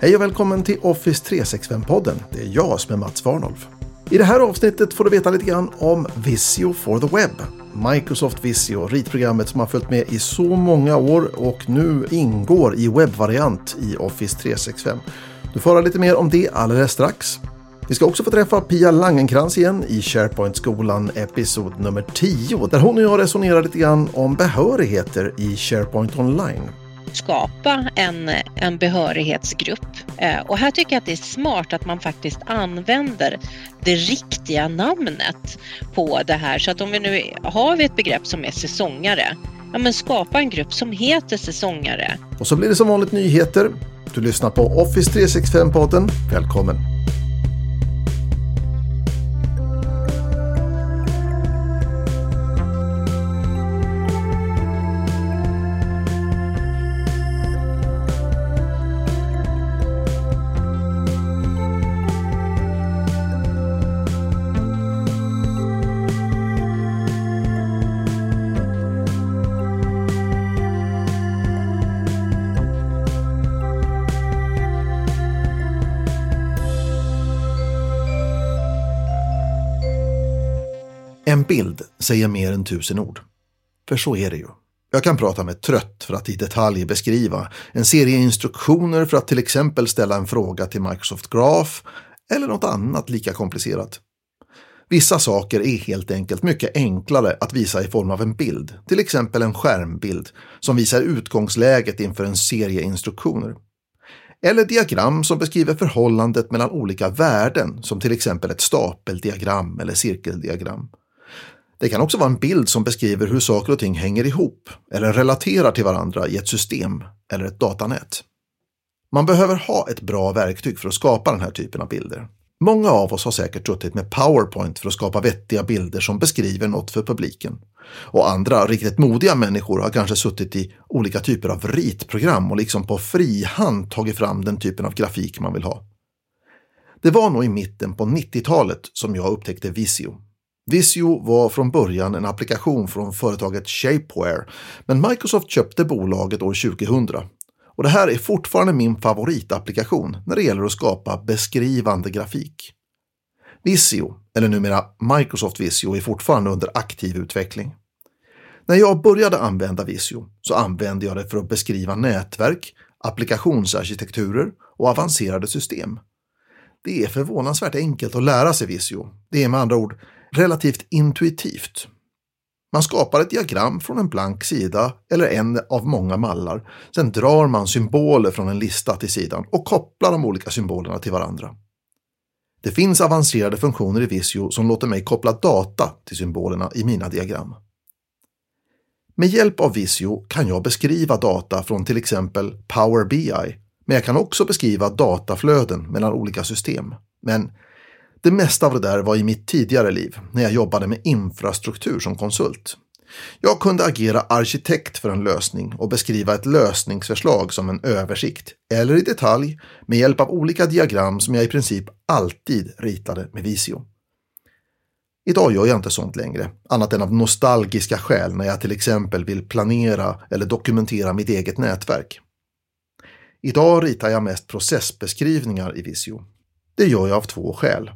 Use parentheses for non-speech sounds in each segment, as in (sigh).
Hej och välkommen till Office 365-podden. Det är jag som är Mats Warnolf. I det här avsnittet får du veta lite grann om Visio for the Web. Microsoft Visio, ritprogrammet som har följt med i så många år och nu ingår i webbvariant i Office 365. Du får höra lite mer om det alldeles strax. Vi ska också få träffa Pia Langenkrans igen i SharePoint-skolan episod nummer 10 där hon och jag resonerar lite grann om behörigheter i SharePoint Online skapa en, en behörighetsgrupp. Eh, och här tycker jag att det är smart att man faktiskt använder det riktiga namnet på det här. Så att om vi nu har vi ett begrepp som är säsongare, ja men skapa en grupp som heter säsongare. Och så blir det som vanligt nyheter. Du lyssnar på Office 365-podden. Välkommen! En bild säger mer än tusen ord. För så är det ju. Jag kan prata mig trött för att i detalj beskriva en serie instruktioner för att till exempel ställa en fråga till Microsoft Graph eller något annat lika komplicerat. Vissa saker är helt enkelt mycket enklare att visa i form av en bild, till exempel en skärmbild som visar utgångsläget inför en serie instruktioner. Eller diagram som beskriver förhållandet mellan olika värden, som till exempel ett stapeldiagram eller cirkeldiagram. Det kan också vara en bild som beskriver hur saker och ting hänger ihop eller relaterar till varandra i ett system eller ett datanät. Man behöver ha ett bra verktyg för att skapa den här typen av bilder. Många av oss har säkert suttit med Powerpoint för att skapa vettiga bilder som beskriver något för publiken. Och andra riktigt modiga människor har kanske suttit i olika typer av ritprogram och liksom på frihand tagit fram den typen av grafik man vill ha. Det var nog i mitten på 90-talet som jag upptäckte Visio Visio var från början en applikation från företaget Shapeware, men Microsoft köpte bolaget år 2000. Och det här är fortfarande min favoritapplikation när det gäller att skapa beskrivande grafik. Visio, eller numera Microsoft Visio, är fortfarande under aktiv utveckling. När jag började använda Visio så använde jag det för att beskriva nätverk, applikationsarkitekturer och avancerade system. Det är förvånansvärt enkelt att lära sig Visio. Det är med andra ord relativt intuitivt. Man skapar ett diagram från en blank sida eller en av många mallar. Sen drar man symboler från en lista till sidan och kopplar de olika symbolerna till varandra. Det finns avancerade funktioner i Visio som låter mig koppla data till symbolerna i mina diagram. Med hjälp av Visio kan jag beskriva data från till exempel Power BI, men jag kan också beskriva dataflöden mellan olika system. Men det mesta av det där var i mitt tidigare liv, när jag jobbade med infrastruktur som konsult. Jag kunde agera arkitekt för en lösning och beskriva ett lösningsförslag som en översikt, eller i detalj, med hjälp av olika diagram som jag i princip alltid ritade med Visio. Idag gör jag inte sånt längre, annat än av nostalgiska skäl när jag till exempel vill planera eller dokumentera mitt eget nätverk. Idag ritar jag mest processbeskrivningar i Visio. Det gör jag av två skäl.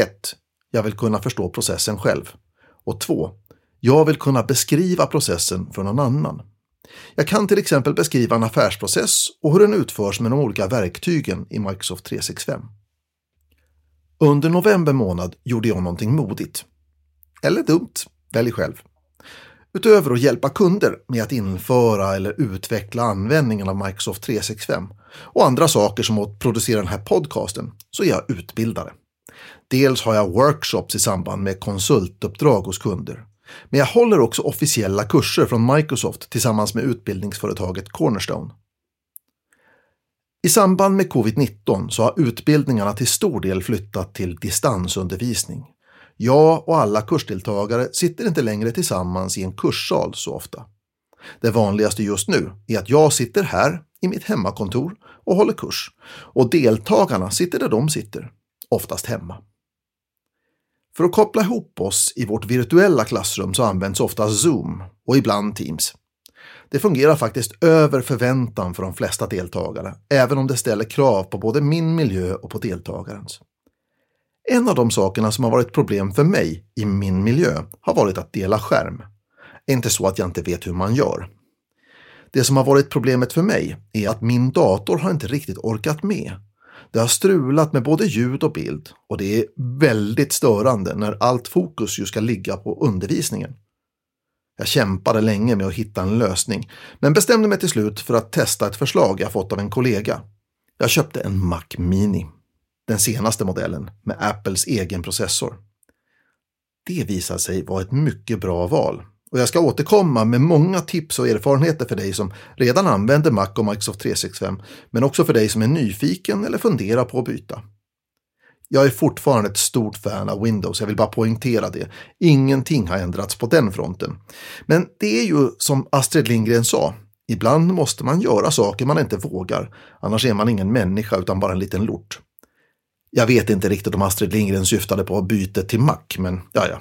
1. Jag vill kunna förstå processen själv. Och 2. Jag vill kunna beskriva processen för någon annan. Jag kan till exempel beskriva en affärsprocess och hur den utförs med de olika verktygen i Microsoft 365. Under november månad gjorde jag någonting modigt. Eller dumt, välj själv. Utöver att hjälpa kunder med att införa eller utveckla användningen av Microsoft 365 och andra saker som att producera den här podcasten så är jag utbildare. Dels har jag workshops i samband med konsultuppdrag hos kunder. Men jag håller också officiella kurser från Microsoft tillsammans med utbildningsföretaget Cornerstone. I samband med covid-19 så har utbildningarna till stor del flyttat till distansundervisning. Jag och alla kursdeltagare sitter inte längre tillsammans i en kurssal så ofta. Det vanligaste just nu är att jag sitter här i mitt hemmakontor och håller kurs och deltagarna sitter där de sitter, oftast hemma. För att koppla ihop oss i vårt virtuella klassrum så används ofta Zoom och ibland Teams. Det fungerar faktiskt över förväntan för de flesta deltagare, även om det ställer krav på både min miljö och på deltagarens. En av de sakerna som har varit problem för mig i min miljö har varit att dela skärm. Inte så att jag inte vet hur man gör. Det som har varit problemet för mig är att min dator har inte riktigt orkat med. Det har strulat med både ljud och bild och det är väldigt störande när allt fokus ju ska ligga på undervisningen. Jag kämpade länge med att hitta en lösning, men bestämde mig till slut för att testa ett förslag jag fått av en kollega. Jag köpte en Mac Mini, den senaste modellen med Apples egen processor. Det visade sig vara ett mycket bra val och jag ska återkomma med många tips och erfarenheter för dig som redan använder Mac och Microsoft 365, men också för dig som är nyfiken eller funderar på att byta. Jag är fortfarande ett stort fan av Windows, jag vill bara poängtera det. Ingenting har ändrats på den fronten. Men det är ju som Astrid Lindgren sa, ibland måste man göra saker man inte vågar, annars är man ingen människa utan bara en liten lort. Jag vet inte riktigt om Astrid Lindgren syftade på bytet till Mac, men ja, ja.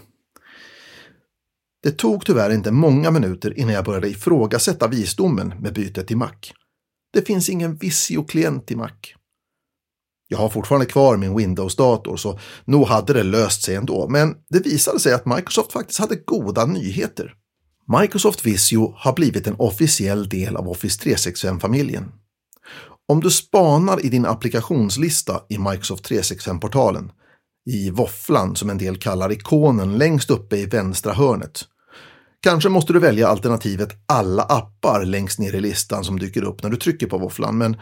Det tog tyvärr inte många minuter innan jag började ifrågasätta visdomen med bytet till Mac. Det finns ingen Visio-klient i Mac. Jag har fortfarande kvar min Windows-dator så nog hade det löst sig ändå, men det visade sig att Microsoft faktiskt hade goda nyheter. Microsoft Visio har blivit en officiell del av Office 365-familjen. Om du spanar i din applikationslista i Microsoft 365-portalen, i våfflan som en del kallar ikonen längst uppe i vänstra hörnet, Kanske måste du välja alternativet alla appar längst ner i listan som dyker upp när du trycker på våfflan, men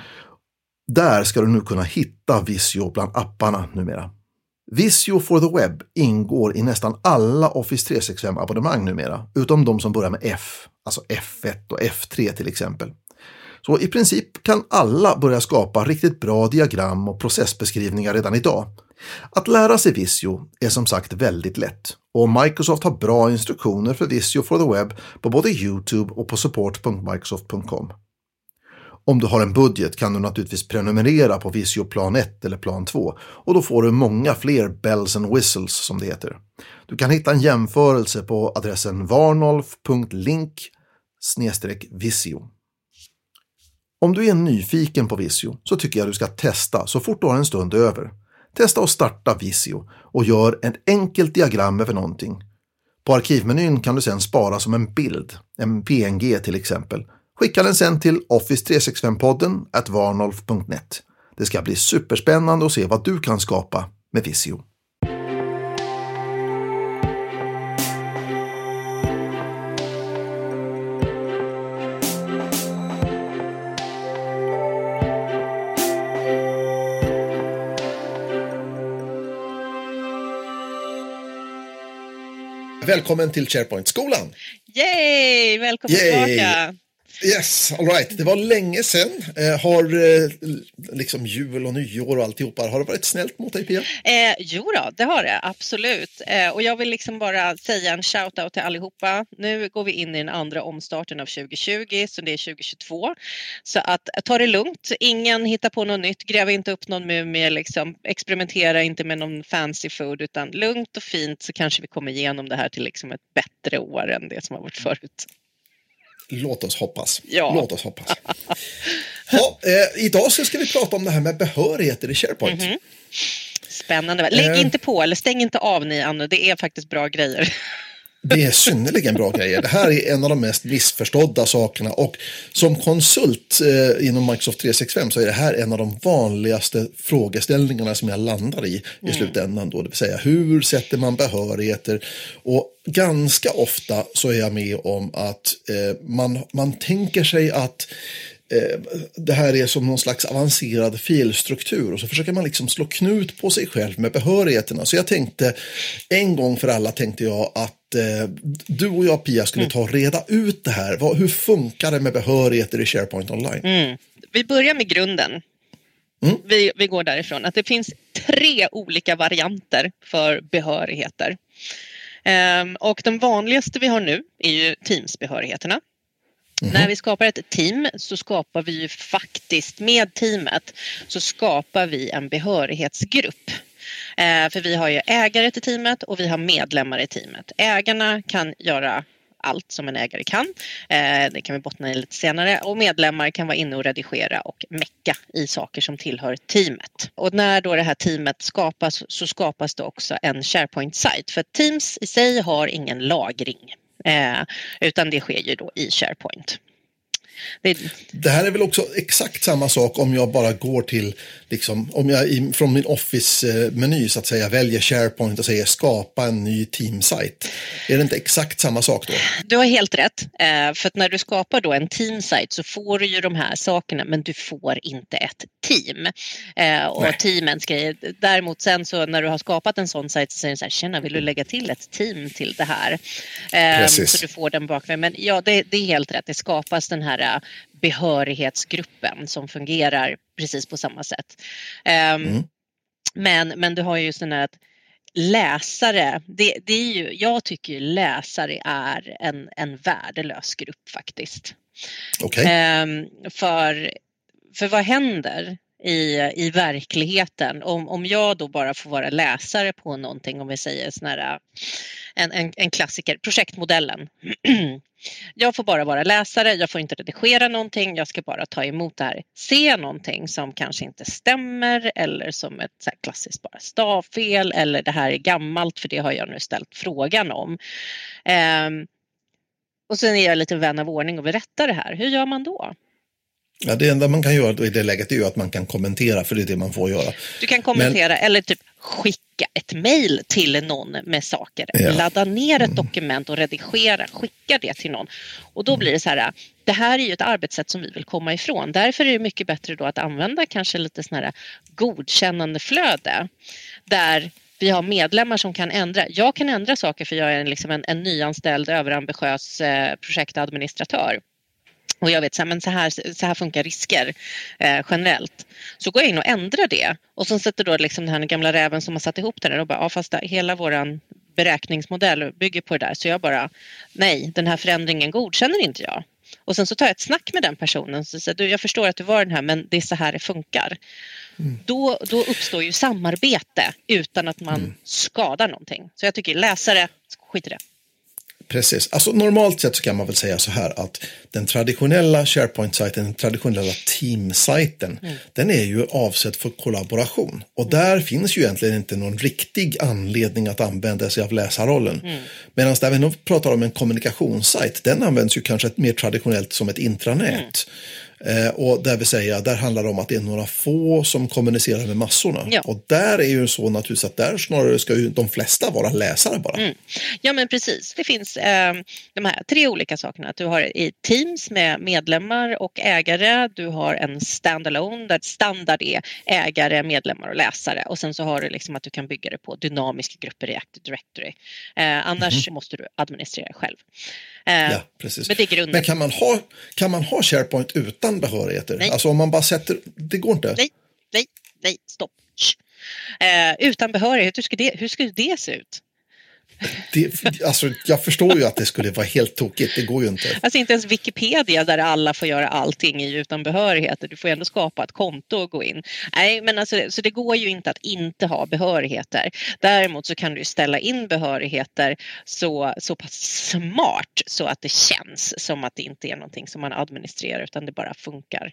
där ska du nu kunna hitta Visio bland apparna numera. Visio for the Web ingår i nästan alla Office 365 abonnemang numera, utom de som börjar med F, alltså F1 och F3 till exempel. Så i princip kan alla börja skapa riktigt bra diagram och processbeskrivningar redan idag. Att lära sig Visio är som sagt väldigt lätt och Microsoft har bra instruktioner för Visio for the Web på både Youtube och på support.microsoft.com. Om du har en budget kan du naturligtvis prenumerera på Visio plan 1 eller plan 2 och då får du många fler bells and whistles som det heter. Du kan hitta en jämförelse på adressen varnolf.link visio. Om du är nyfiken på Visio så tycker jag du ska testa så fort du har en stund över. Testa att starta Visio och gör ett enkelt diagram över någonting. På arkivmenyn kan du sedan spara som en bild, en PNG till exempel. Skicka den sen till Office365-podden varnolf.net. Det ska bli superspännande att se vad du kan skapa med Visio. Välkommen till SharePoint-skolan! Yay! Välkommen Yay. tillbaka! Yes, all right. Det var länge sedan. Eh, har eh, liksom jul och nyår och alltihopa, har det varit snällt mot dig Pia? Eh, jo då, det har det absolut. Eh, och jag vill liksom bara säga en shout-out till allihopa. Nu går vi in i den andra omstarten av 2020, så det är 2022. Så att ta det lugnt, ingen hittar på något nytt, gräv inte upp någon mumie, liksom, experimentera inte med någon fancy food, utan lugnt och fint så kanske vi kommer igenom det här till liksom ett bättre år än det som har varit förut. Låt oss hoppas. Ja. Låt oss hoppas. (laughs) ja, eh, idag så ska vi prata om det här med behörigheter i SharePoint. Mm -hmm. Spännande. Lägg eh. inte på eller stäng inte av ni Anna, det är faktiskt bra grejer. (laughs) Det är synnerligen bra grejer. Det här är en av de mest missförstådda sakerna och som konsult eh, inom Microsoft 365 så är det här en av de vanligaste frågeställningarna som jag landar i mm. i slutändan. Då, det vill säga hur sätter man behörigheter? Och ganska ofta så är jag med om att eh, man, man tänker sig att Eh, det här är som någon slags avancerad filstruktur och så försöker man liksom slå knut på sig själv med behörigheterna. Så jag tänkte, en gång för alla tänkte jag att eh, du och jag Pia skulle mm. ta och reda ut det här. Vad, hur funkar det med behörigheter i SharePoint Online? Mm. Vi börjar med grunden. Mm. Vi, vi går därifrån att det finns tre olika varianter för behörigheter. Um, och de vanligaste vi har nu är ju Teams-behörigheterna. Mm. När vi skapar ett team så skapar vi ju faktiskt med teamet så skapar vi en behörighetsgrupp. Eh, för vi har ju ägare till teamet och vi har medlemmar i teamet. Ägarna kan göra allt som en ägare kan. Eh, det kan vi bottna i lite senare. Och medlemmar kan vara inne och redigera och mecka i saker som tillhör teamet. Och när då det här teamet skapas så skapas det också en SharePoint-sajt. För Teams i sig har ingen lagring. Eh, utan det sker ju då i SharePoint. Det... det... här är väl också exakt samma sak om jag bara går till, liksom, om jag i, från min Office-meny så att säga väljer SharePoint och säger skapa en ny teamsite. Är det inte exakt samma sak då? Du har helt rätt. Eh, för att när du skapar då en teamsite så får du ju de här sakerna men du får inte ett team. Eh, och Nej. teamens grejer. Däremot sen så när du har skapat en sån sajt så säger du så här, tjena vill du lägga till ett team till det här? Eh, så du får den bakvägen. Men ja, det, det är helt rätt. Det skapas den här behörighetsgruppen som fungerar precis på samma sätt. Ehm, mm. Men, men du har ju just den här att läsare, det, det är ju, jag tycker ju läsare är en, en värdelös grupp faktiskt. Okay. Ehm, för, för vad händer i, i verkligheten. Om, om jag då bara får vara läsare på någonting, om vi säger sån här, en, en, en klassiker, projektmodellen. (clears throat) jag får bara vara läsare, jag får inte redigera någonting, jag ska bara ta emot det här. Se någonting som kanske inte stämmer eller som ett så klassiskt bara stavfel eller det här är gammalt för det har jag nu ställt frågan om. Um, och sen är jag lite vän av ordning och rätta det här. Hur gör man då? Ja, det enda man kan göra i det läget är ju att man kan kommentera, för det är det man får göra. Du kan kommentera Men... eller typ skicka ett mejl till någon med saker. Ja. Ladda ner ett mm. dokument och redigera, skicka det till någon. Och då blir det så här, det här är ju ett arbetssätt som vi vill komma ifrån. Därför är det mycket bättre då att använda kanske lite sån här godkännande flöde. Där vi har medlemmar som kan ändra. Jag kan ändra saker för jag är liksom en, en nyanställd överambitiös eh, projektadministratör och jag vet så här, men så här, så här funkar risker eh, generellt. Så går jag in och ändrar det och så sätter då liksom den här gamla räven som har satt ihop det där och bara, ja fast hela våran beräkningsmodell bygger på det där så jag bara, nej den här förändringen godkänner inte jag. Och sen så tar jag ett snack med den personen så säger du, jag förstår att du var den här men det är så här det funkar. Mm. Då, då uppstår ju samarbete utan att man mm. skadar någonting. Så jag tycker läsare, skit i det. Precis. Alltså, normalt sett så kan man väl säga så här att den traditionella SharePoint-sajten, den traditionella Team-sajten, mm. den är ju avsedd för kollaboration. Och där finns ju egentligen inte någon riktig anledning att använda sig av läsarrollen. Mm. Medan där vi pratar om en kommunikationssajt, den används ju kanske mer traditionellt som ett intranät. Eh, och där vill säga, där handlar det om att det är några få som kommunicerar med massorna. Ja. Och där är ju så naturligtvis att där snarare ska ju de flesta vara läsare bara. Mm. Ja men precis, det finns eh, de här tre olika sakerna. Du har i Teams med medlemmar och ägare. Du har en standalone där standard är ägare, medlemmar och läsare. Och sen så har du liksom att du kan bygga det på dynamiska grupper i Active Directory. Eh, annars mm. måste du administrera själv. Eh, ja, precis. Men, det är men kan, man ha, kan man ha SharePoint utan behörigheter? Nej. Alltså om man bara sätter, det går inte? Nej, nej, nej, stopp. Eh, utan behörighet, hur ska, det, hur det se ut? Det, alltså, jag förstår ju att det skulle vara helt tokigt, det går ju inte. Alltså inte ens Wikipedia där alla får göra allting utan behörigheter. Du får ju ändå skapa ett konto och gå in. Nej, men alltså, så det går ju inte att inte ha behörigheter. Däremot så kan du ställa in behörigheter så, så pass smart så att det känns som att det inte är någonting som man administrerar utan det bara funkar.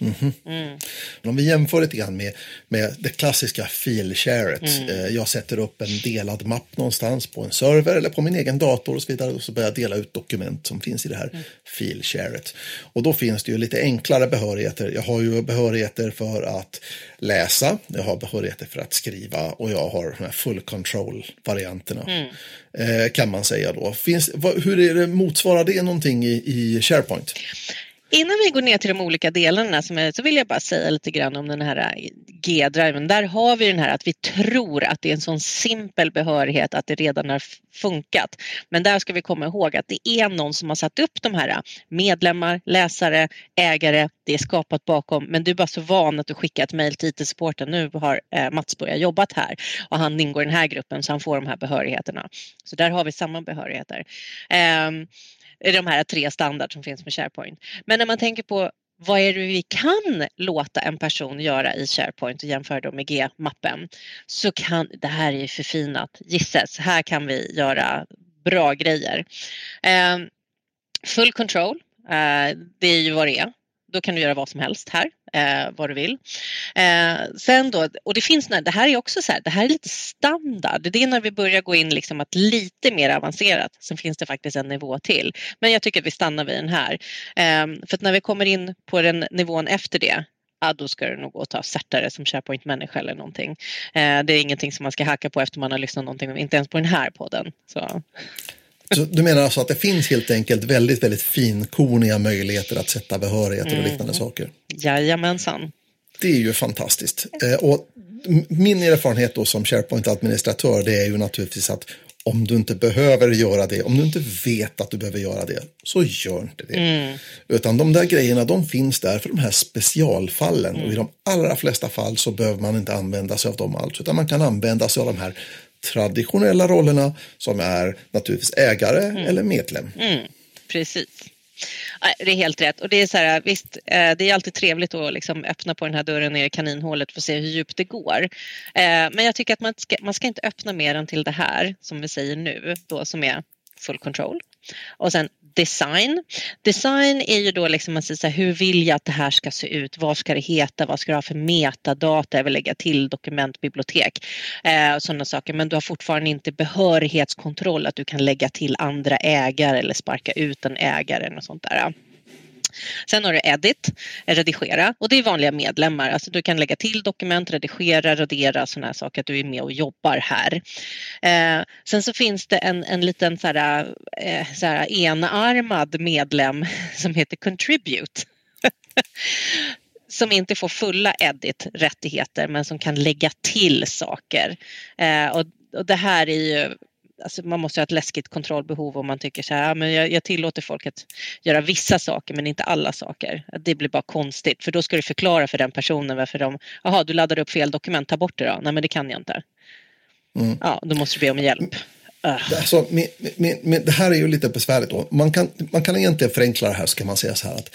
Mm -hmm. mm. Om vi jämför lite grann med, med det klassiska filsharet. Mm. Eh, jag sätter upp en delad mapp någonstans på en server eller på min egen dator och så vidare och så börjar jag dela ut dokument som finns i det här mm. filsharet. Och då finns det ju lite enklare behörigheter. Jag har ju behörigheter för att läsa, jag har behörigheter för att skriva och jag har de här full control-varianterna. Mm. Eh, kan man säga då. Finns, hur är det, motsvarar det någonting i, i SharePoint? Innan vi går ner till de olika delarna så vill jag bara säga lite grann om den här eh, G-driven. Där har vi den här att vi tror att det är en sån simpel behörighet att det redan har funkat. Men där ska vi komma ihåg att det är någon som har satt upp de här eh, medlemmar, läsare, ägare. Det är skapat bakom men du är bara så van att du skickar ett mejl till IT-supporten. Nu har eh, Mats börjat jobbat här och han ingår i den här gruppen så han får de här behörigheterna. Så där har vi samma behörigheter. Ehm, de här tre standard som finns med SharePoint. Men när man tänker på vad är det vi kan låta en person göra i SharePoint och jämföra då med G-mappen så kan det här är förfinat. Gisses, här kan vi göra bra grejer. Eh, full control, eh, det är ju vad det är. Då kan du göra vad som helst här, eh, vad du vill. Eh, sen då, och det finns, det här är också så här, det här är lite standard. Det är när vi börjar gå in liksom att lite mer avancerat, sen finns det faktiskt en nivå till. Men jag tycker att vi stannar vid den här. Eh, för att när vi kommer in på den nivån efter det, ja, då ska du nog gå och ta certare som SharePoint-människa eller någonting. Eh, det är ingenting som man ska hacka på efter man har lyssnat någonting, inte ens på den här podden. Så. Så du menar alltså att det finns helt enkelt väldigt, väldigt finkorniga möjligheter att sätta behörigheter och liknande mm. saker? Jajamensan. Det är ju fantastiskt. Eh, och min erfarenhet då som SharePoint-administratör det är ju naturligtvis att om du inte behöver göra det, om du inte vet att du behöver göra det, så gör inte det. Mm. Utan de där grejerna, de finns där för de här specialfallen. Mm. Och i de allra flesta fall så behöver man inte använda sig av dem alls, utan man kan använda sig av de här traditionella rollerna som är naturligtvis ägare mm. eller medlem. Mm, precis. Det är helt rätt. Och det är så här, visst, eh, det är alltid trevligt att liksom öppna på den här dörren ner i kaninhålet för att se hur djupt det går. Eh, men jag tycker att man ska, man ska inte öppna mer än till det här som vi säger nu, då som är full control. Och sen design. Design är ju då liksom att säga hur vill jag att det här ska se ut? Vad ska det heta? Vad ska du ha för metadata? Jag vill lägga till dokumentbibliotek eh, och sådana saker. Men du har fortfarande inte behörighetskontroll att du kan lägga till andra ägare eller sparka ut en ägare och sånt där. Sen har du edit, redigera och det är vanliga medlemmar. Alltså du kan lägga till dokument, redigera, radera sådana här saker, att du är med och jobbar här. Eh, sen så finns det en, en liten så här, eh, så här enarmad medlem (laughs) som heter Contribute. (laughs) som inte får fulla edit-rättigheter men som kan lägga till saker. Eh, och, och det här är ju alltså man måste ha ett läskigt kontrollbehov om man tycker så här, ja, men jag, jag, tillåter folk att göra vissa saker men inte alla saker. Det blir bara konstigt för då ska du förklara för den personen varför de, jaha du laddade upp fel dokument, ta bort det då. Nej men det kan jag inte. Mm. Ja, då måste du be om hjälp. Alltså, med, med, med, det här är ju lite besvärligt. Då. Man, kan, man kan egentligen förenkla det här så kan man säga så här att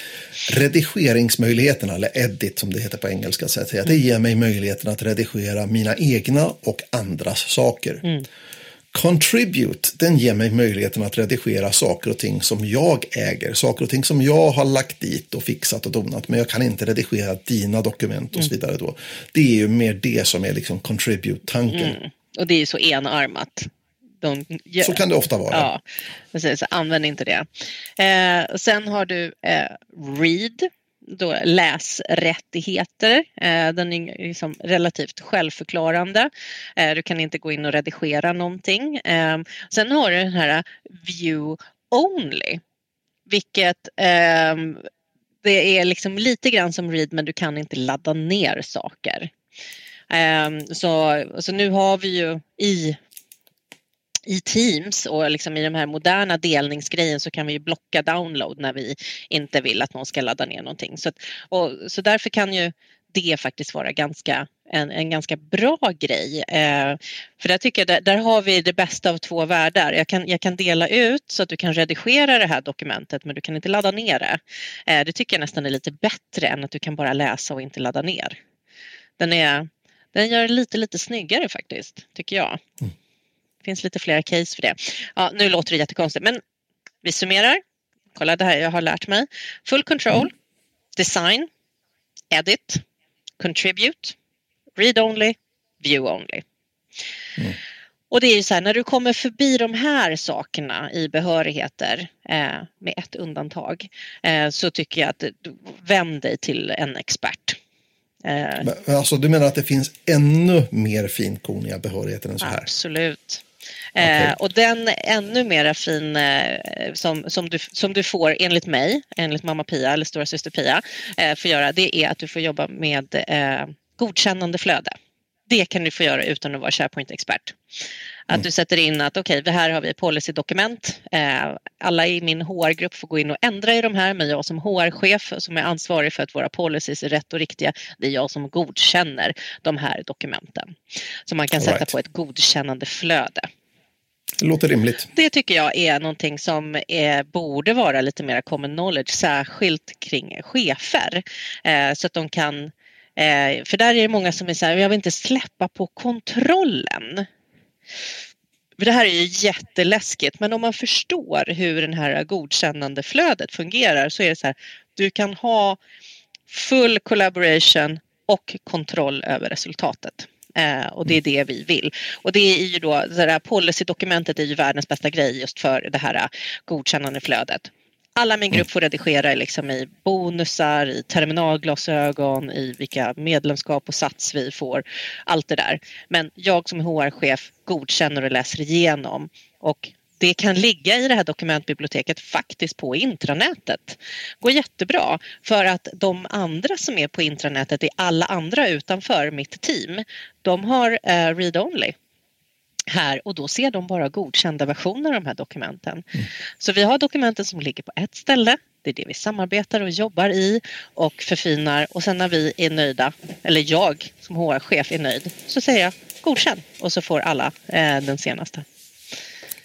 redigeringsmöjligheterna, eller edit som det heter på engelska, så att säga, det ger mig möjligheten att redigera mina egna och andras saker. Mm. Contribute, den ger mig möjligheten att redigera saker och ting som jag äger. Saker och ting som jag har lagt dit och fixat och donat. Men jag kan inte redigera dina dokument och så mm. vidare. Då. Det är ju mer det som är liksom contribute-tanken. Mm. Och det är ju så enarmat. Så kan det ofta vara. Ja, precis. Använd inte det. Eh, sen har du eh, read då läsrättigheter. Eh, den är liksom relativt självförklarande. Eh, du kan inte gå in och redigera någonting. Ehm, sen har du den här view only, vilket ehm, det är liksom lite grann som read men du kan inte ladda ner saker. Ehm, så, så nu har vi ju i i Teams och liksom i de här moderna delningsgrejen så kan vi blocka download när vi inte vill att någon ska ladda ner någonting. Så, och, så därför kan ju det faktiskt vara ganska, en, en ganska bra grej. Eh, för där tycker jag där, där, har vi det bästa av två världar. Jag kan, jag kan dela ut så att du kan redigera det här dokumentet men du kan inte ladda ner det. Eh, det tycker jag nästan är lite bättre än att du kan bara läsa och inte ladda ner. Den, är, den gör det lite, lite snyggare faktiskt, tycker jag. Mm finns lite fler case för det. Ja, nu låter det jättekonstigt men vi summerar. Kolla det här jag har lärt mig. Full control, design, edit, contribute, read only, view only. Mm. Och det är ju så här, när du kommer förbi de här sakerna i behörigheter eh, med ett undantag eh, så tycker jag att vänd dig till en expert. Eh, alltså, du menar att det finns ännu mer finkorniga behörigheter än så här? Absolut. Okay. Eh, och den ännu mera fin eh, som, som, du, som du får enligt mig, enligt mamma Pia eller stora syster Pia, eh, får göra det är att du får jobba med eh, godkännande flöde. Det kan du få göra utan att vara SharePoint-expert. Att mm. du sätter in att okej, okay, här har vi policydokument. Eh, alla i min HR-grupp får gå in och ändra i de här, men jag som HR-chef som är ansvarig för att våra policies är rätt och riktiga, det är jag som godkänner de här dokumenten. Så man kan All sätta right. på ett godkännande flöde. Det låter rimligt. Det tycker jag är någonting som är, borde vara lite mer common knowledge, särskilt kring chefer. Eh, så att de kan, eh, för där är det många som är så här, jag vill inte släppa på kontrollen. för det här är ju jätteläskigt, men om man förstår hur den här godkännandeflödet fungerar så är det så här, du kan ha full collaboration och kontroll över resultatet. Eh, och det är det vi vill. Och det är ju då, det här policydokumentet är ju världens bästa grej just för det här godkännandeflödet. Alla min grupp får redigera liksom i bonusar, i terminalglasögon, i vilka medlemskap och sats vi får. Allt det där. Men jag som HR-chef godkänner och läser igenom. Och det kan ligga i det här dokumentbiblioteket faktiskt på intranätet. går jättebra för att de andra som är på intranätet är alla andra utanför mitt team. De har uh, read-only här och då ser de bara godkända versioner av de här dokumenten. Mm. Så vi har dokumenten som ligger på ett ställe. Det är det vi samarbetar och jobbar i och förfinar och sen när vi är nöjda, eller jag som HR-chef är nöjd, så säger jag godkänn och så får alla eh, den senaste.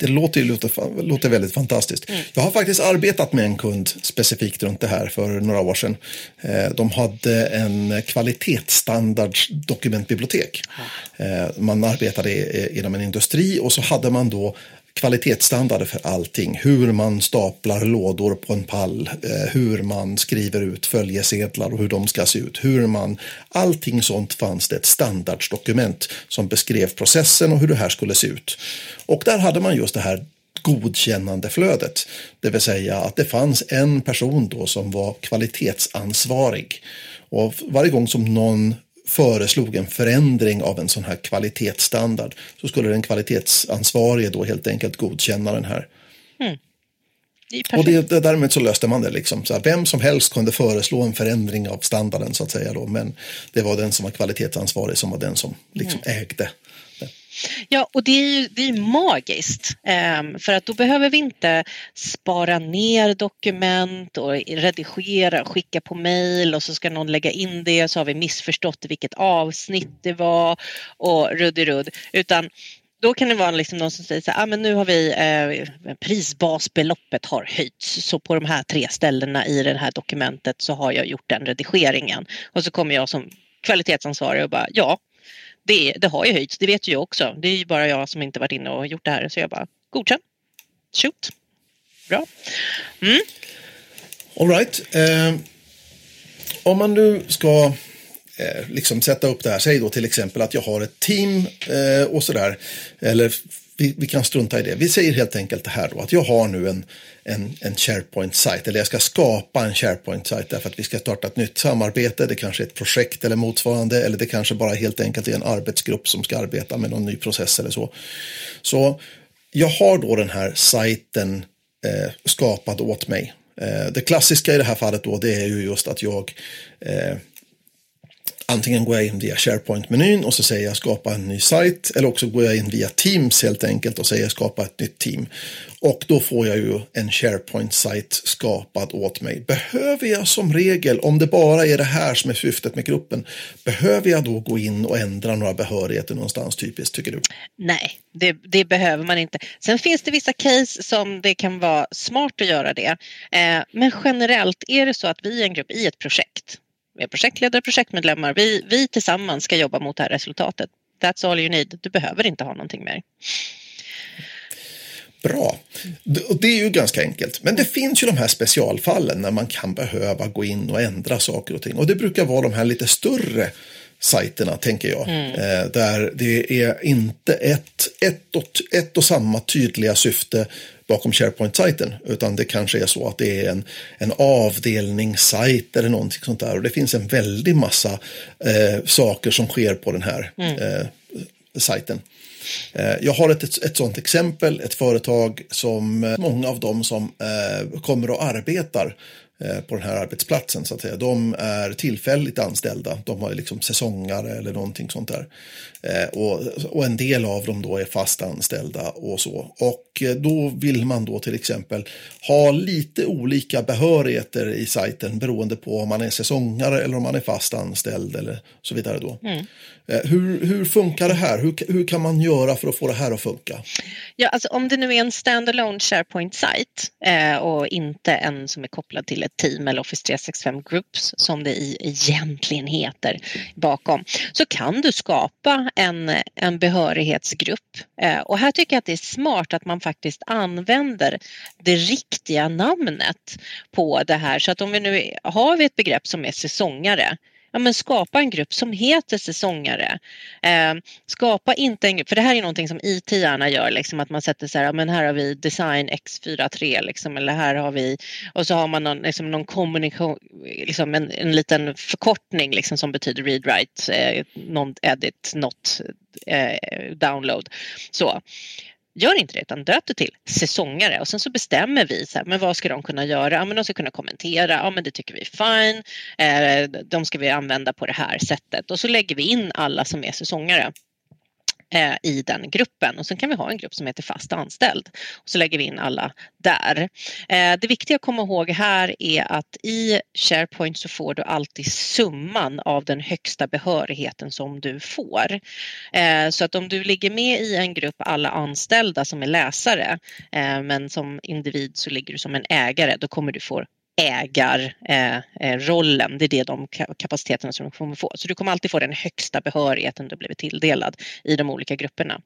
Det låter, låter, låter väldigt fantastiskt. Mm. Jag har faktiskt arbetat med en kund specifikt runt det här för några år sedan. Eh, de hade en kvalitetsstandards dokumentbibliotek. Mm. Man arbetade inom en industri och så hade man då kvalitetsstandarder för allting. Hur man staplar lådor på en pall, eh, hur man skriver ut följesedlar och hur de ska se ut. Hur man, allting sånt fanns det ett standardsdokument som beskrev processen och hur det här skulle se ut. Och där hade man just det här godkännandeflödet. Det vill säga att det fanns en person då som var kvalitetsansvarig. Och varje gång som någon föreslog en förändring av en sån här kvalitetsstandard så skulle den kvalitetsansvarige då helt enkelt godkänna den här. Mm. Det och det, det, därmed så löste man det. Liksom. Så här, vem som helst kunde föreslå en förändring av standarden så att säga. Då, men det var den som var kvalitetsansvarig som var den som liksom mm. ägde Ja, och det är ju det är magiskt. Ehm, för att då behöver vi inte spara ner dokument och redigera och skicka på mail och så ska någon lägga in det så har vi missförstått vilket avsnitt det var och rudd. Utan då kan det vara liksom någon som säger så här, ah, men nu har vi eh, prisbasbeloppet har höjts. Så på de här tre ställena i det här dokumentet så har jag gjort den redigeringen. Och så kommer jag som kvalitetsansvarig och bara ja det, det har ju höjts, det vet ju jag också. Det är ju bara jag som inte varit inne och gjort det här så jag bara godkänn. Shoot. Bra. Mm. All right. Eh, om man nu ska eh, liksom sätta upp det här, säg då till exempel att jag har ett team eh, och sådär, eller vi, vi, kan strunta i det. Vi säger helt enkelt det här då, att jag har nu en, en, en SharePoint-sajt, eller jag ska skapa en SharePoint-sajt därför att vi ska starta ett nytt samarbete, det kanske är ett projekt eller motsvarande, eller det kanske bara helt enkelt är en arbetsgrupp som ska arbeta med någon ny process eller så. Så jag har då den här sajten eh, skapad åt mig. Eh, det klassiska i det här fallet då, det är ju just att jag eh, Antingen går jag in via SharePoint-menyn och så säger jag skapa en ny sajt eller också går jag in via Teams helt enkelt och säger skapa ett nytt team. Och då får jag ju en SharePoint-sajt skapad åt mig. Behöver jag som regel, om det bara är det här som är syftet med gruppen, behöver jag då gå in och ändra några behörigheter någonstans typiskt, tycker du? Nej, det, det behöver man inte. Sen finns det vissa case som det kan vara smart att göra det. Eh, men generellt är det så att vi är en grupp i ett projekt med projektledare och projektmedlemmar. Vi, vi tillsammans ska jobba mot det här resultatet. That's all you need. Du behöver inte ha någonting mer. Bra. Och det är ju ganska enkelt. Men det finns ju de här specialfallen när man kan behöva gå in och ändra saker och ting. Och det brukar vara de här lite större sajterna, tänker jag. Mm. Eh, där det är inte ett, ett, och, ett och samma tydliga syfte bakom SharePoint-sajten, utan det kanske är så att det är en, en avdelningssajt eller någonting sånt där. Och det finns en väldig massa eh, saker som sker på den här mm. eh, sajten. Eh, jag har ett, ett, ett sådant exempel, ett företag som eh, många av dem som eh, kommer och arbetar Eh, på den här arbetsplatsen. Så att säga. De är tillfälligt anställda. De har liksom säsongare eller någonting sånt där. Eh, och, och, en del av dem då är fast anställda och så. Och eh, då vill man då till exempel ha lite olika behörigheter i sajten beroende på om man är säsongare eller om man är fast anställd eller så vidare då. Mm. Hur, hur funkar det här? Hur, hur kan man göra för att få det här att funka? Ja, alltså om det nu är en standalone SharePoint-sajt eh, och inte en som är kopplad till ett team eller Office 365 Groups som det egentligen heter bakom så kan du skapa en, en behörighetsgrupp. Eh, och här tycker jag att det är smart att man faktiskt använder det riktiga namnet på det här så att om vi nu har vi ett begrepp som är säsongare ja, men skapa en grupp som heter säsongare. Eh, skapa inte en grupp, för det här är någonting som IT gärna gör, liksom, att man sätter så här, ja, men här har vi design X43 liksom, eller här har vi, och så har man någon, liksom, någon kommunikation, liksom en, en liten förkortning liksom, som betyder read write, eh, non edit, not eh, download. Så. Gör inte det utan döp det till säsongare. Och sen så bestämmer vi så här, men vad ska de kunna göra? Ja, men de ska kunna kommentera, ja men det tycker vi är fine, eh, de ska vi använda på det här sättet. Och så lägger vi in alla som är säsongare eh, i den gruppen och sen kan vi ha en grupp som heter fast anställd och så lägger vi in alla där. Eh, det viktiga att komma ihåg här är att i SharePoint så får du alltid summan av den högsta behörigheten som du får. Eh, så att om du ligger med i en grupp alla anställda som är läsare eh, men som individ så ligger du som en ägare då kommer du få ägarrollen. Eh, eh, det är det de kapaciteterna som de kommer få. Så du kommer alltid få den högsta behörigheten du blivit tilldelad i de olika grupperna.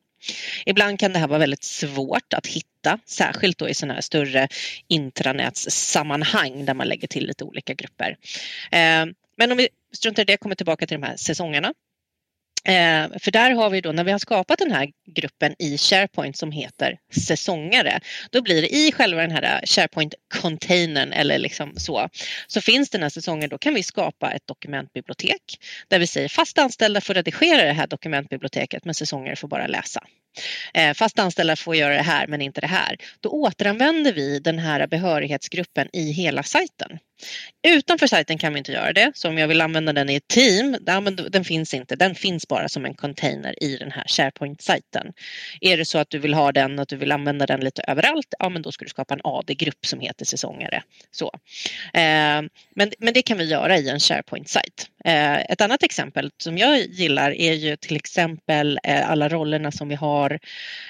Ibland kan det här vara väldigt svårt att hitta, särskilt då i sådana här större intranätssammanhang där man lägger till lite olika grupper. Eh, men om vi struntar i det, kommer tillbaka till de här säsongerna. Eh, för där har vi då, när vi har skapat den här gruppen i SharePoint som heter säsongare, då blir det i själva den här SharePoint-containern eller liksom så, så finns den här säsongen, då kan vi skapa ett dokumentbibliotek där vi säger fast anställda får redigera det här dokumentbiblioteket men säsongare får bara läsa. Eh, fast anställda får göra det här men inte det här. Då återanvänder vi den här behörighetsgruppen i hela sajten. Utanför sajten kan vi inte göra det, så om jag vill använda den i ett team, den finns inte, den finns bara som en container i den här SharePoint-sajten. Är det så att du vill ha den, att du vill använda den lite överallt, ja men då ska du skapa en AD-grupp som heter säsongare. Så. Eh, men, men det kan vi göra i en SharePoint-sajt. Eh, ett annat exempel som jag gillar är ju till exempel eh, alla rollerna som vi har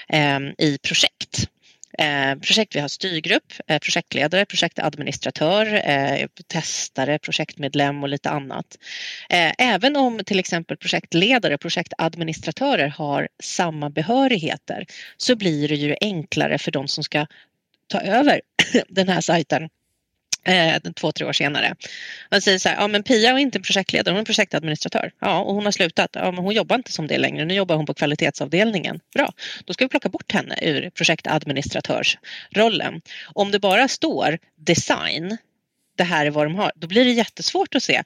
eh, i projekt. Eh, projekt, vi har styrgrupp, eh, projektledare, projektadministratör, eh, testare, projektmedlem och lite annat. Eh, även om till exempel projektledare, och projektadministratörer har samma behörigheter så blir det ju enklare för de som ska ta över (coughs) den här sajten eh, två, tre år senare. Han säger så här, ja men Pia är inte projektledare, hon är projektadministratör. Ja, och hon har slutat. Ja, men hon jobbar inte som det längre, nu jobbar hon på kvalitetsavdelningen. Bra, då ska vi plocka bort henne ur projektadministratörsrollen. Om det bara står design, det här är vad de har, då blir det jättesvårt att se.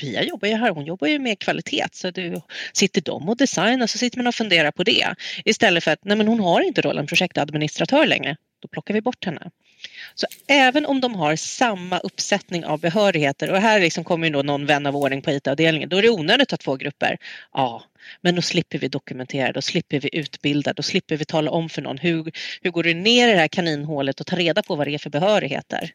Pia jobbar ju här, hon jobbar ju med kvalitet så du, sitter de och designar så sitter man och funderar på det istället för att nej men hon har inte rollen projektadministratör längre, då plockar vi bort henne. Så även om de har samma uppsättning av behörigheter och här liksom kommer ju då någon vän av ordning på IT-avdelningen, då är det onödigt att ha två grupper. Ja, men då slipper vi dokumentera, då slipper vi utbilda, då slipper vi tala om för någon hur, hur går du ner i det här kaninhålet och ta reda på vad det är för behörigheter.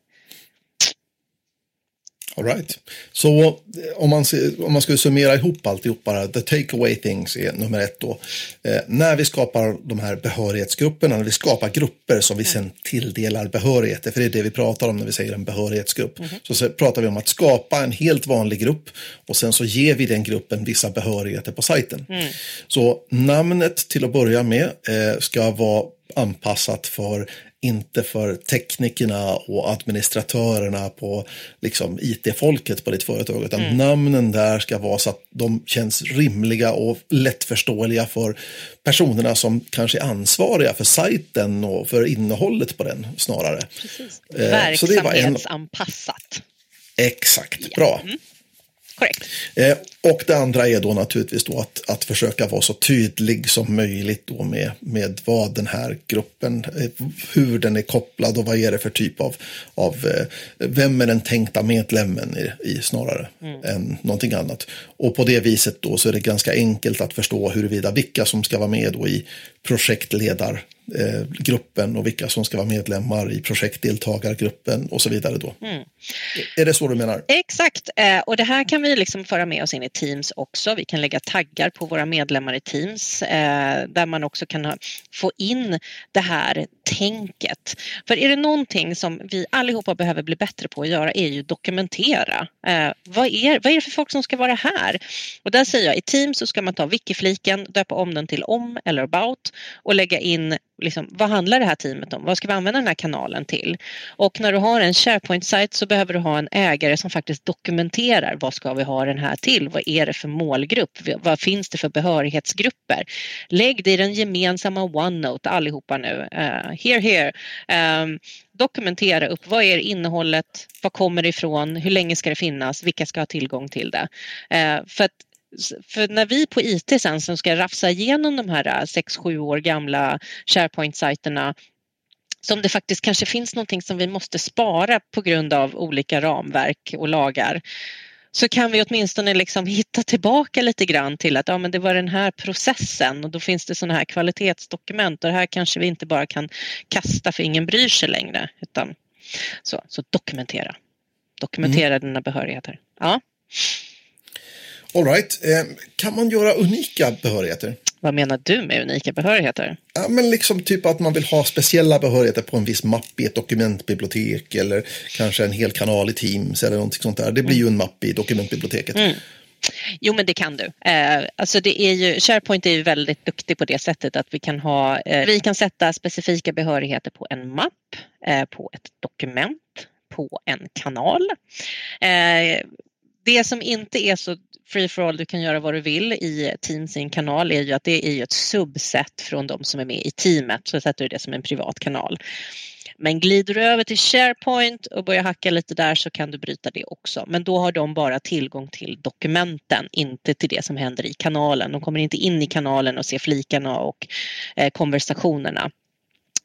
All right. Så om man, om man skulle summera ihop alltihopa, the takeaway things är nummer ett då. Eh, när vi skapar de här behörighetsgrupperna, när vi skapar grupper som vi sen tilldelar behörigheter, för det är det vi pratar om när vi säger en behörighetsgrupp, mm. så pratar vi om att skapa en helt vanlig grupp och sen så ger vi den gruppen vissa behörigheter på sajten. Mm. Så namnet till att börja med eh, ska vara anpassat för inte för teknikerna och administratörerna på liksom, it-folket på ditt företag, utan mm. namnen där ska vara så att de känns rimliga och lättförståeliga för personerna som kanske är ansvariga för sajten och för innehållet på den snarare. Precis. Verksamhetsanpassat. Exakt, bra. Mm. Korrekt. Eh, och det andra är då naturligtvis då att, att försöka vara så tydlig som möjligt då med, med vad den här gruppen, eh, hur den är kopplad och vad är det för typ av, av eh, vem är den tänkta medlemmen i, i snarare mm. än någonting annat. Och på det viset då så är det ganska enkelt att förstå huruvida vilka som ska vara med då i projektledar eh, gruppen och vilka som ska vara medlemmar i projektdeltagargruppen och så vidare. Då. Mm. Är det så du menar? Exakt, eh, och det här kan vi liksom föra med oss in i Teams också. Vi kan lägga taggar på våra medlemmar i Teams eh, där man också kan ha, få in det här tänket. För är det någonting som vi allihopa behöver bli bättre på att göra är ju dokumentera. Eh, vad, är, vad är det för folk som ska vara här? Och där säger jag i Teams så ska man ta wiki-fliken, döpa om den till om eller about och lägga in liksom, vad handlar det här teamet om? Vad ska vi använda den här kanalen till? Och när du har en SharePoint-sajt så behöver du ha en ägare som faktiskt dokumenterar vad ska vi ha den här till? Vad är det för målgrupp? Vad finns det för behörighetsgrupper? Lägg det i den gemensamma OneNote allihopa nu. Uh, here, here. Um, dokumentera upp vad är innehållet, vad kommer det ifrån, hur länge ska det finnas, vilka ska ha tillgång till det. Uh, för att för när vi på IT sen som ska rafsa igenom de här 6-7 äh, år gamla SharePoint-sajterna som det faktiskt kanske finns någonting som vi måste spara på grund av olika ramverk och lagar så kan vi åtminstone liksom hitta tillbaka lite grann till att ja, men det var den här processen och då finns det sådana här kvalitetsdokument och det här kanske vi inte bara kan kasta för ingen bryr sig längre. Utan, så, så dokumentera. Dokumentera mm. dina behörigheter. Ja. All right. Eh, kan man göra unika behörigheter? Vad menar du med unika behörigheter? Ja, men liksom typ att man vill ha speciella behörigheter på en viss mapp i ett dokumentbibliotek eller kanske en hel kanal i Teams eller någonting sånt där. Det blir ju en mapp i dokumentbiblioteket. Mm. Jo, men det kan du. Eh, alltså det är ju, SharePoint är ju väldigt duktig på det sättet att vi kan ha, eh, vi kan sätta specifika behörigheter på en mapp, eh, på ett dokument, på en kanal. Eh, det som inte är så free for all, du kan göra vad du vill i Teams i en kanal är ju att det är ett subset från de som är med i teamet så sätter du det som en privat kanal. Men glider du över till SharePoint och börjar hacka lite där så kan du bryta det också. Men då har de bara tillgång till dokumenten, inte till det som händer i kanalen. De kommer inte in i kanalen och ser flikarna och eh, konversationerna.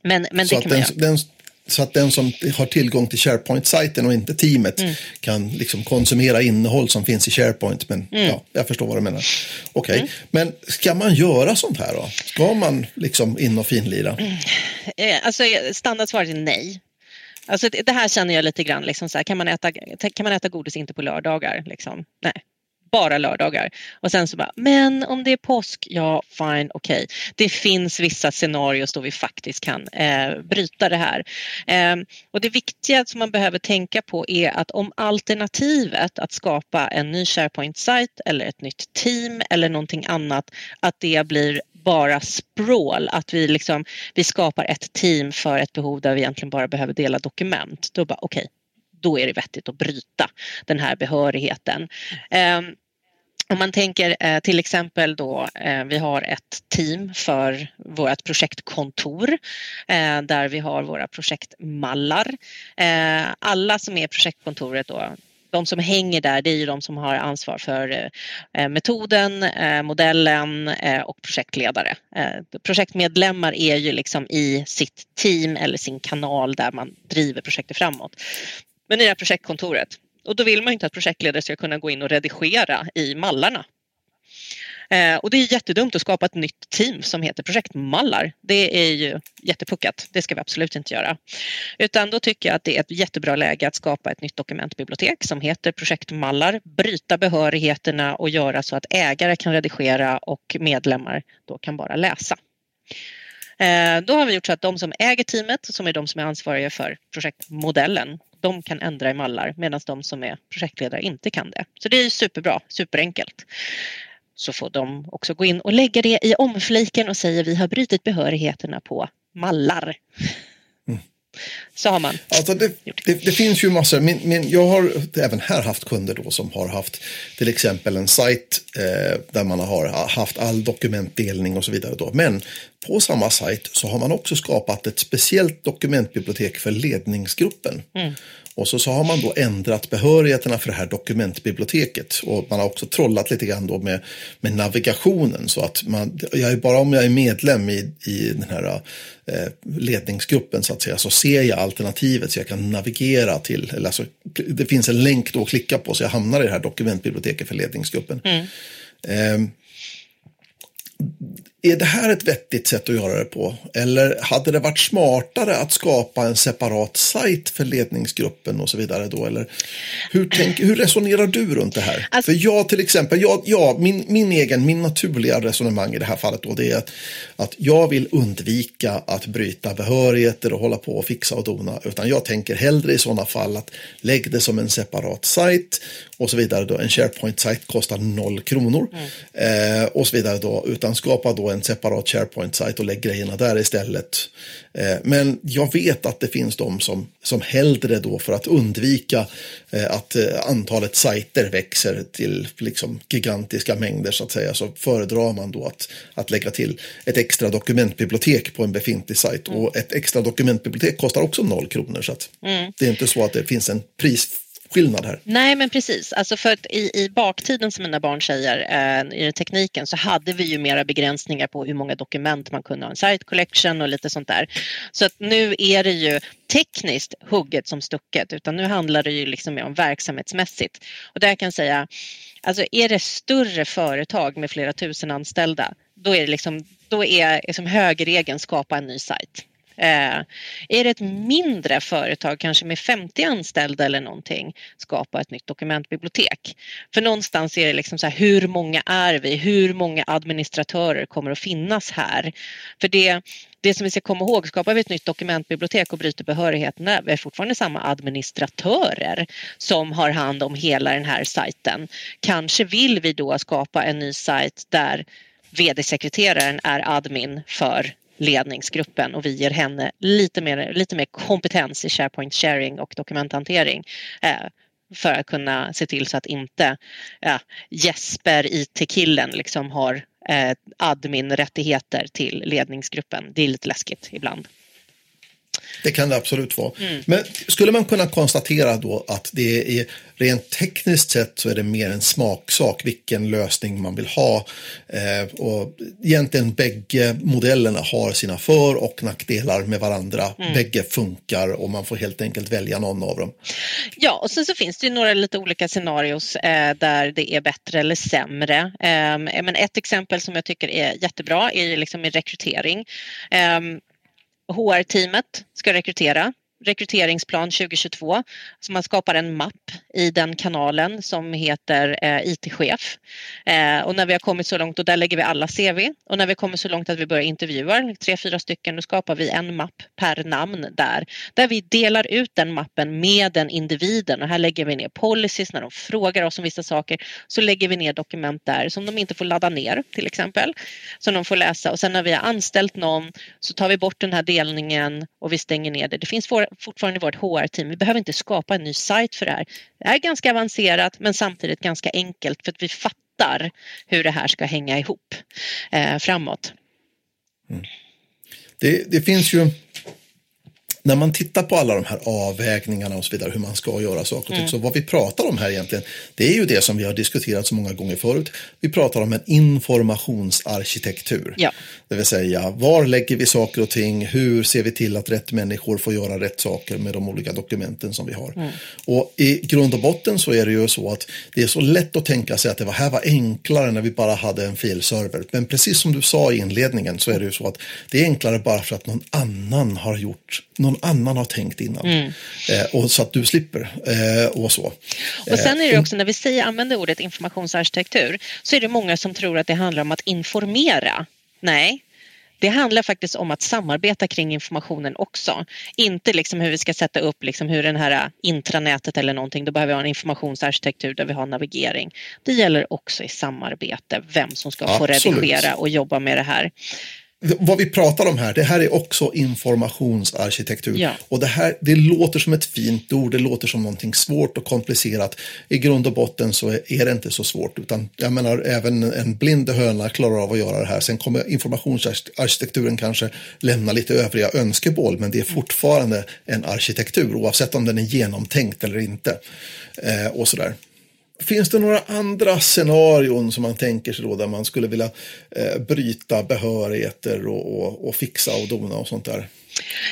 Men, men det kan man den, den, så att den som har tillgång till SharePoint-sajten och inte teamet mm. kan liksom konsumera innehåll som finns i SharePoint. Men mm. ja, jag förstår vad du menar. Okej, okay. mm. men ska man göra sånt här då? Ska man liksom in och finlira? Mm. Eh, alltså standardsvaret är nej. Alltså det, här känner jag lite grann, liksom så här, kan, man äta, kan man äta godis inte på lördagar? Liksom? Nej, bara lördagar. Och sen så bara, men om det är påsk, ja fine, okej. Okay. Det finns vissa scenarier då vi faktiskt kan eh, bryta det här. Eh, och det viktiga som man behöver tänka på är att om alternativet att skapa en ny SharePoint-sajt eller ett nytt team eller någonting annat, att det blir bara sprawl, att vi, liksom, vi skapar ett team för ett behov där vi egentligen bara behöver dela dokument. Då bara okej, okay, då är det vettigt att bryta den här behörigheten. Ehm, om man tänker eh, till exempel då, eh, vi har ett team för vårt projektkontor eh, där vi har våra projektmallar. Eh, alla som är projektkontoret då, de som hänger där, det är ju de som har ansvar för eh, eh, metoden, modellen och projektledare. Projektmedlemmar är ju liksom i sitt team eller sin kanal där man driver projektet framåt. Men i det här projektkontoret, och då vill man inte att projektledare ska kunna gå in och redigera i mallarna. Eh, och det är jättedumt att skapa ett nytt team som heter projektmallar. Det är ju jättepuckat. Det ska vi absolut inte göra. Utan då tycker jag att det är ett jättebra läge att skapa ett nytt dokumentbibliotek som heter projektmallar, bryta behörigheterna och göra så att ägare kan redigera och medlemmar då kan bara läsa. Eh, då har vi gjort så att de som äger teamet, som är de som är ansvariga för projektmodellen, de kan ändra i mallar medan de som är projektledare inte kan det. Så det är superbra, superenkelt. Så får de också gå in och lägga det i omfliken och säga vi har brutit behörigheterna på mallar. Så har man alltså det, det, det, finns ju massor. Min, min, jag har även här haft kunder då som har haft till exempel en sajt eh, där man har haft all dokumentdelning och så vidare. Då. Men på samma sajt så har man också skapat ett speciellt dokumentbibliotek för ledningsgruppen. Mm. Och så, så har man då ändrat behörigheterna för det här dokumentbiblioteket. Och man har också trollat lite grann då med, med navigationen. Så att man, jag är bara om jag är medlem i, i den här eh, ledningsgruppen så att säga så ser jag alternativet så jag kan navigera till, eller alltså, det finns en länk då att klicka på så jag hamnar i det här dokumentbiblioteket för ledningsgruppen. Mm. Eh, är det här ett vettigt sätt att göra det på? Eller hade det varit smartare att skapa en separat sajt för ledningsgruppen och så vidare då? Eller hur, tänk, hur resonerar du runt det här? Alltså, för jag till exempel, jag, jag, min, min egen, min naturliga resonemang i det här fallet då, det är att, att jag vill undvika att bryta behörigheter och hålla på och fixa och dona, utan jag tänker hellre i sådana fall att lägg det som en separat sajt och så vidare. Då. En SharePoint-sajt kostar noll kronor mm. eh, och så vidare. Då, utan skapa då en separat SharePoint-sajt och lägg grejerna där istället. Eh, men jag vet att det finns de som, som hellre då för att undvika eh, att eh, antalet sajter växer till liksom gigantiska mängder så att säga så föredrar man då att, att lägga till ett extra dokumentbibliotek på en befintlig sajt mm. och ett extra dokumentbibliotek kostar också noll kronor så att mm. det är inte så att det finns en pris skillnad här. Nej, men precis. Alltså för att i, i baktiden som mina barn säger eh, i tekniken så hade vi ju mera begränsningar på hur många dokument man kunde ha en site collection och lite sånt där. Så att nu är det ju tekniskt hugget som stucket utan nu handlar det ju liksom mer om verksamhetsmässigt. Och där kan jag säga, alltså är det större företag med flera tusen anställda då är det liksom, då är liksom högerregeln skapa en ny sajt. Eh, är det ett mindre företag, kanske med 50 anställda eller någonting, skapa ett nytt dokumentbibliotek. För någonstans är det liksom så här, hur många är vi? Hur många administratörer kommer att finnas här? För det, det som vi ska komma ihåg, skapar vi ett nytt dokumentbibliotek och bryter behörigheterna, vi är fortfarande samma administratörer som har hand om hela den här sajten. Kanske vill vi då skapa en ny sajt där vd-sekreteraren är admin för ledningsgruppen och vi ger henne lite mer, lite mer kompetens i SharePoint sharing och dokumenthantering eh, för att kunna se till så att inte ja, Jesper, IT-killen, liksom har eh, admin-rättigheter till ledningsgruppen. Det är lite läskigt ibland. Det kan det absolut vara. Mm. Men skulle man kunna konstatera då att det är rent tekniskt sett så är det mer en smaksak vilken lösning man vill ha. Eh, och egentligen bägge modellerna har sina för och nackdelar med varandra. Mm. Bägge funkar och man får helt enkelt välja någon av dem. Ja, och sen så finns det ju några lite olika scenarios eh, där det är bättre eller sämre. Eh, men ett exempel som jag tycker är jättebra är liksom i rekrytering. HR-teamet ska rekrytera rekryteringsplan 2022. Så man skapar en mapp i den kanalen som heter eh, IT-chef. Eh, och när vi har kommit så långt, och där lägger vi alla CV, och när vi kommer så långt att vi börjar intervjua, tre, fyra stycken, då skapar vi en mapp per namn där, där vi delar ut den mappen med den individen och här lägger vi ner policies när de frågar oss om vissa saker, så lägger vi ner dokument där som de inte får ladda ner till exempel, som de får läsa och sen när vi har anställt någon så tar vi bort den här delningen och vi stänger ner det. Det finns fortfarande vårt HR-team. Vi behöver inte skapa en ny sajt för det här. Det är ganska avancerat men samtidigt ganska enkelt för att vi fattar hur det här ska hänga ihop eh, framåt. Mm. Det, det, finns ju när man tittar på alla de här avvägningarna och så vidare, hur man ska göra saker och ting, mm. så vad vi pratar om här egentligen, det är ju det som vi har diskuterat så många gånger förut. Vi pratar om en informationsarkitektur. Ja. Det vill säga, var lägger vi saker och ting? Hur ser vi till att rätt människor får göra rätt saker med de olika dokumenten som vi har? Mm. Och i grund och botten så är det ju så att det är så lätt att tänka sig att det var, här var enklare när vi bara hade en filserver. Men precis som du sa i inledningen så är det ju så att det är enklare bara för att någon annan har gjort någon annan har tänkt innan. Mm. Eh, och så att du slipper eh, och så. Och sen är det eh, också när vi säger, använder ordet informationsarkitektur så är det många som tror att det handlar om att informera. Nej, det handlar faktiskt om att samarbeta kring informationen också. Inte liksom hur vi ska sätta upp liksom hur den här intranätet eller någonting, då behöver vi ha en informationsarkitektur där vi har navigering. Det gäller också i samarbete, vem som ska Absolut. få redigera och jobba med det här vad vi pratar om här, det här är också informationsarkitektur. Ja. Och det här, det låter som ett fint ord, det låter som någonting svårt och komplicerat. I grund och botten så är det inte så svårt, utan jag menar även en blind höna klarar av att göra det här. Sen kommer informationsarkitekturen kanske lämna lite övriga önskemål, men det är fortfarande en arkitektur, oavsett om den är genomtänkt eller inte. Eh, och sådär. Finns det några andra scenarion som man tänker sig då där man skulle vilja eh, bryta behörigheter och, och, och, fixa och dona och sånt där?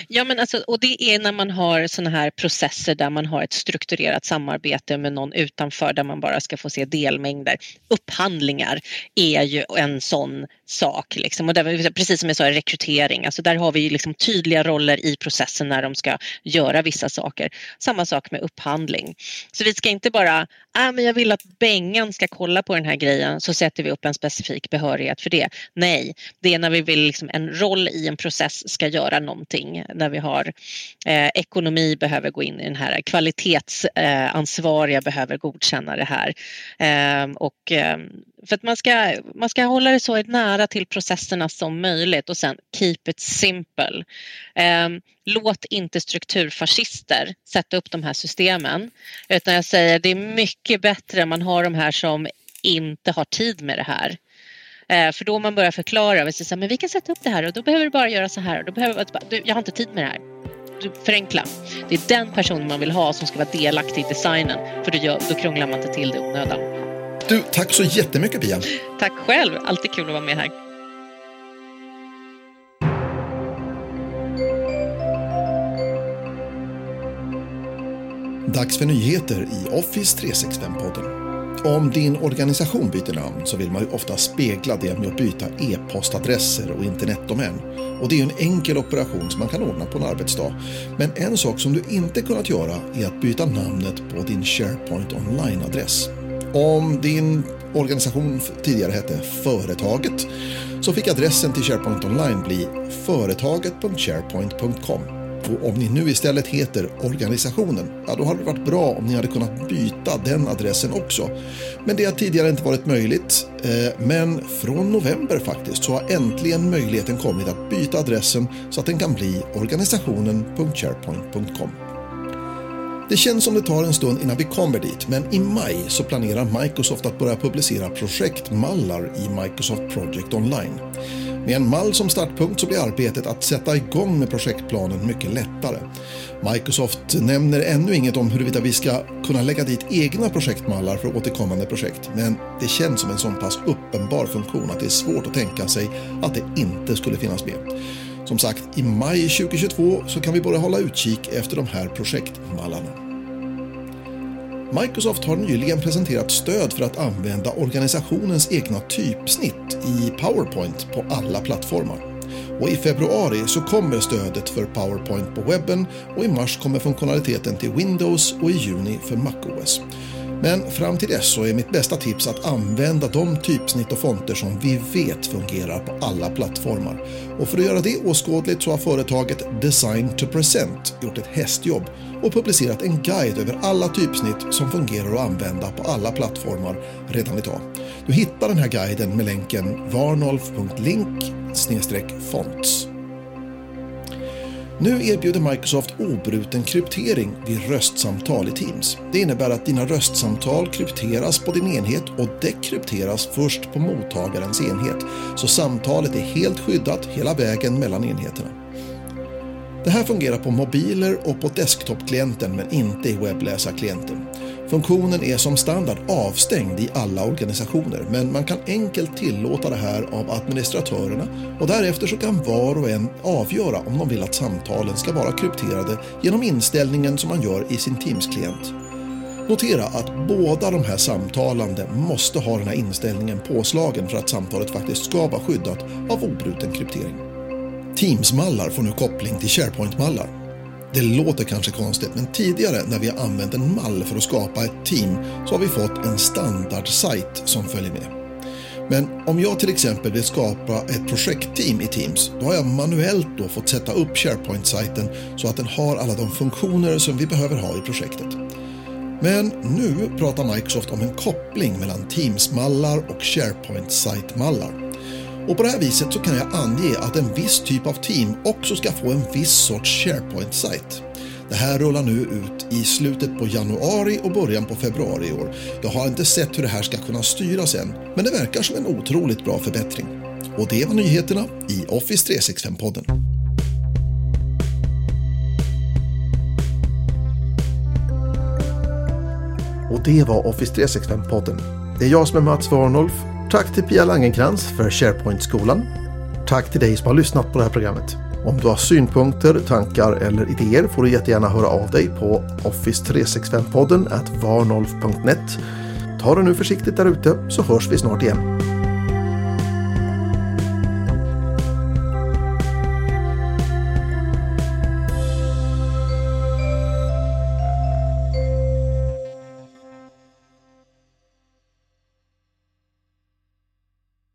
Ja, men alltså, och det är när man har sådana här processer där man har ett strukturerat samarbete med någon utanför där man bara ska få se delmängder. Upphandlingar är ju en sån sak. Liksom. Och där, precis som jag sa i rekrytering, alltså där har vi liksom tydliga roller i processen när de ska göra vissa saker. Samma sak med upphandling. Så vi ska inte bara, ah, men jag vill att Bengan ska kolla på den här grejen så sätter vi upp en specifik behörighet för det. Nej, det är när vi vill liksom en roll i en process ska göra någonting. När vi har eh, ekonomi behöver gå in i den här, kvalitetsansvariga eh, behöver godkänna det här. Eh, och, eh, för att man ska, man ska hålla det så nära till processerna som möjligt och sen keep it simple. Eh, låt inte strukturfascister sätta upp de här systemen utan jag säger det är mycket bättre om man har de här som inte har tid med det här. Eh, för då man börjar förklara, och säger, men vi kan sätta upp det här och då behöver du bara göra så här och då behöver du, jag har inte tid med det här. Du, förenkla. Det är den personen man vill ha som ska vara delaktig i designen för då, gör, då krånglar man inte till det onödan. Du, tack så jättemycket Pia. Tack själv, alltid kul att vara med här. Dags för nyheter i Office 365-podden. Om din organisation byter namn så vill man ju ofta spegla det med att byta e-postadresser och internetdomän. Och det är ju en enkel operation som man kan ordna på en arbetsdag. Men en sak som du inte kunnat göra är att byta namnet på din SharePoint online-adress. Om din organisation tidigare hette Företaget så fick adressen till SharePoint Online bli företaget.sharepoint.com. Och om ni nu istället heter organisationen, ja då hade det varit bra om ni hade kunnat byta den adressen också. Men det har tidigare inte varit möjligt. Eh, men från november faktiskt så har äntligen möjligheten kommit att byta adressen så att den kan bli organisationen.sharepoint.com. Det känns som det tar en stund innan vi kommer dit, men i maj så planerar Microsoft att börja publicera projektmallar i Microsoft Project Online. Med en mall som startpunkt så blir arbetet att sätta igång med projektplanen mycket lättare. Microsoft nämner ännu inget om huruvida vi ska kunna lägga dit egna projektmallar för återkommande projekt, men det känns som en så pass uppenbar funktion att det är svårt att tänka sig att det inte skulle finnas med. Som sagt, i maj 2022 så kan vi börja hålla utkik efter de här projektmallarna. Microsoft har nyligen presenterat stöd för att använda organisationens egna typsnitt i PowerPoint på alla plattformar. Och I februari så kommer stödet för PowerPoint på webben och i mars kommer funktionaliteten till Windows och i juni för MacOS. Men fram till dess så är mitt bästa tips att använda de typsnitt och fonter som vi vet fungerar på alla plattformar. Och för att göra det åskådligt så har företaget Design to Present gjort ett hästjobb och publicerat en guide över alla typsnitt som fungerar att använda på alla plattformar redan idag. Du hittar den här guiden med länken varnolf.link fonts. Nu erbjuder Microsoft obruten kryptering vid röstsamtal i Teams. Det innebär att dina röstsamtal krypteras på din enhet och dekrypteras först på mottagarens enhet. Så samtalet är helt skyddat hela vägen mellan enheterna. Det här fungerar på mobiler och på desktopklienten men inte i webbläsarklienten. Funktionen är som standard avstängd i alla organisationer men man kan enkelt tillåta det här av administratörerna och därefter så kan var och en avgöra om de vill att samtalen ska vara krypterade genom inställningen som man gör i sin Teams-klient. Notera att båda de här samtalande måste ha den här inställningen påslagen för att samtalet faktiskt ska vara skyddat av obruten kryptering. Teams-mallar får nu koppling till SharePoint-mallar. Det låter kanske konstigt, men tidigare när vi har använt en mall för att skapa ett team så har vi fått en standardsajt som följer med. Men om jag till exempel vill skapa ett projektteam i Teams, då har jag manuellt då fått sätta upp SharePoint-sajten så att den har alla de funktioner som vi behöver ha i projektet. Men nu pratar Microsoft om en koppling mellan Teams-mallar och SharePoint-sajtmallar. Och på det här viset så kan jag ange att en viss typ av team också ska få en viss sorts SharePoint-sajt. Det här rullar nu ut i slutet på januari och början på februari i år. Jag har inte sett hur det här ska kunna styras än, men det verkar som en otroligt bra förbättring. Och det var nyheterna i Office 365-podden. Och det var Office 365-podden. Det är jag som är Mats Warnolf Tack till Pia Langenkrans för SharePoint-skolan. Tack till dig som har lyssnat på det här programmet. Om du har synpunkter, tankar eller idéer får du jättegärna höra av dig på office365podden varnolf.net. Ta det nu försiktigt där ute så hörs vi snart igen.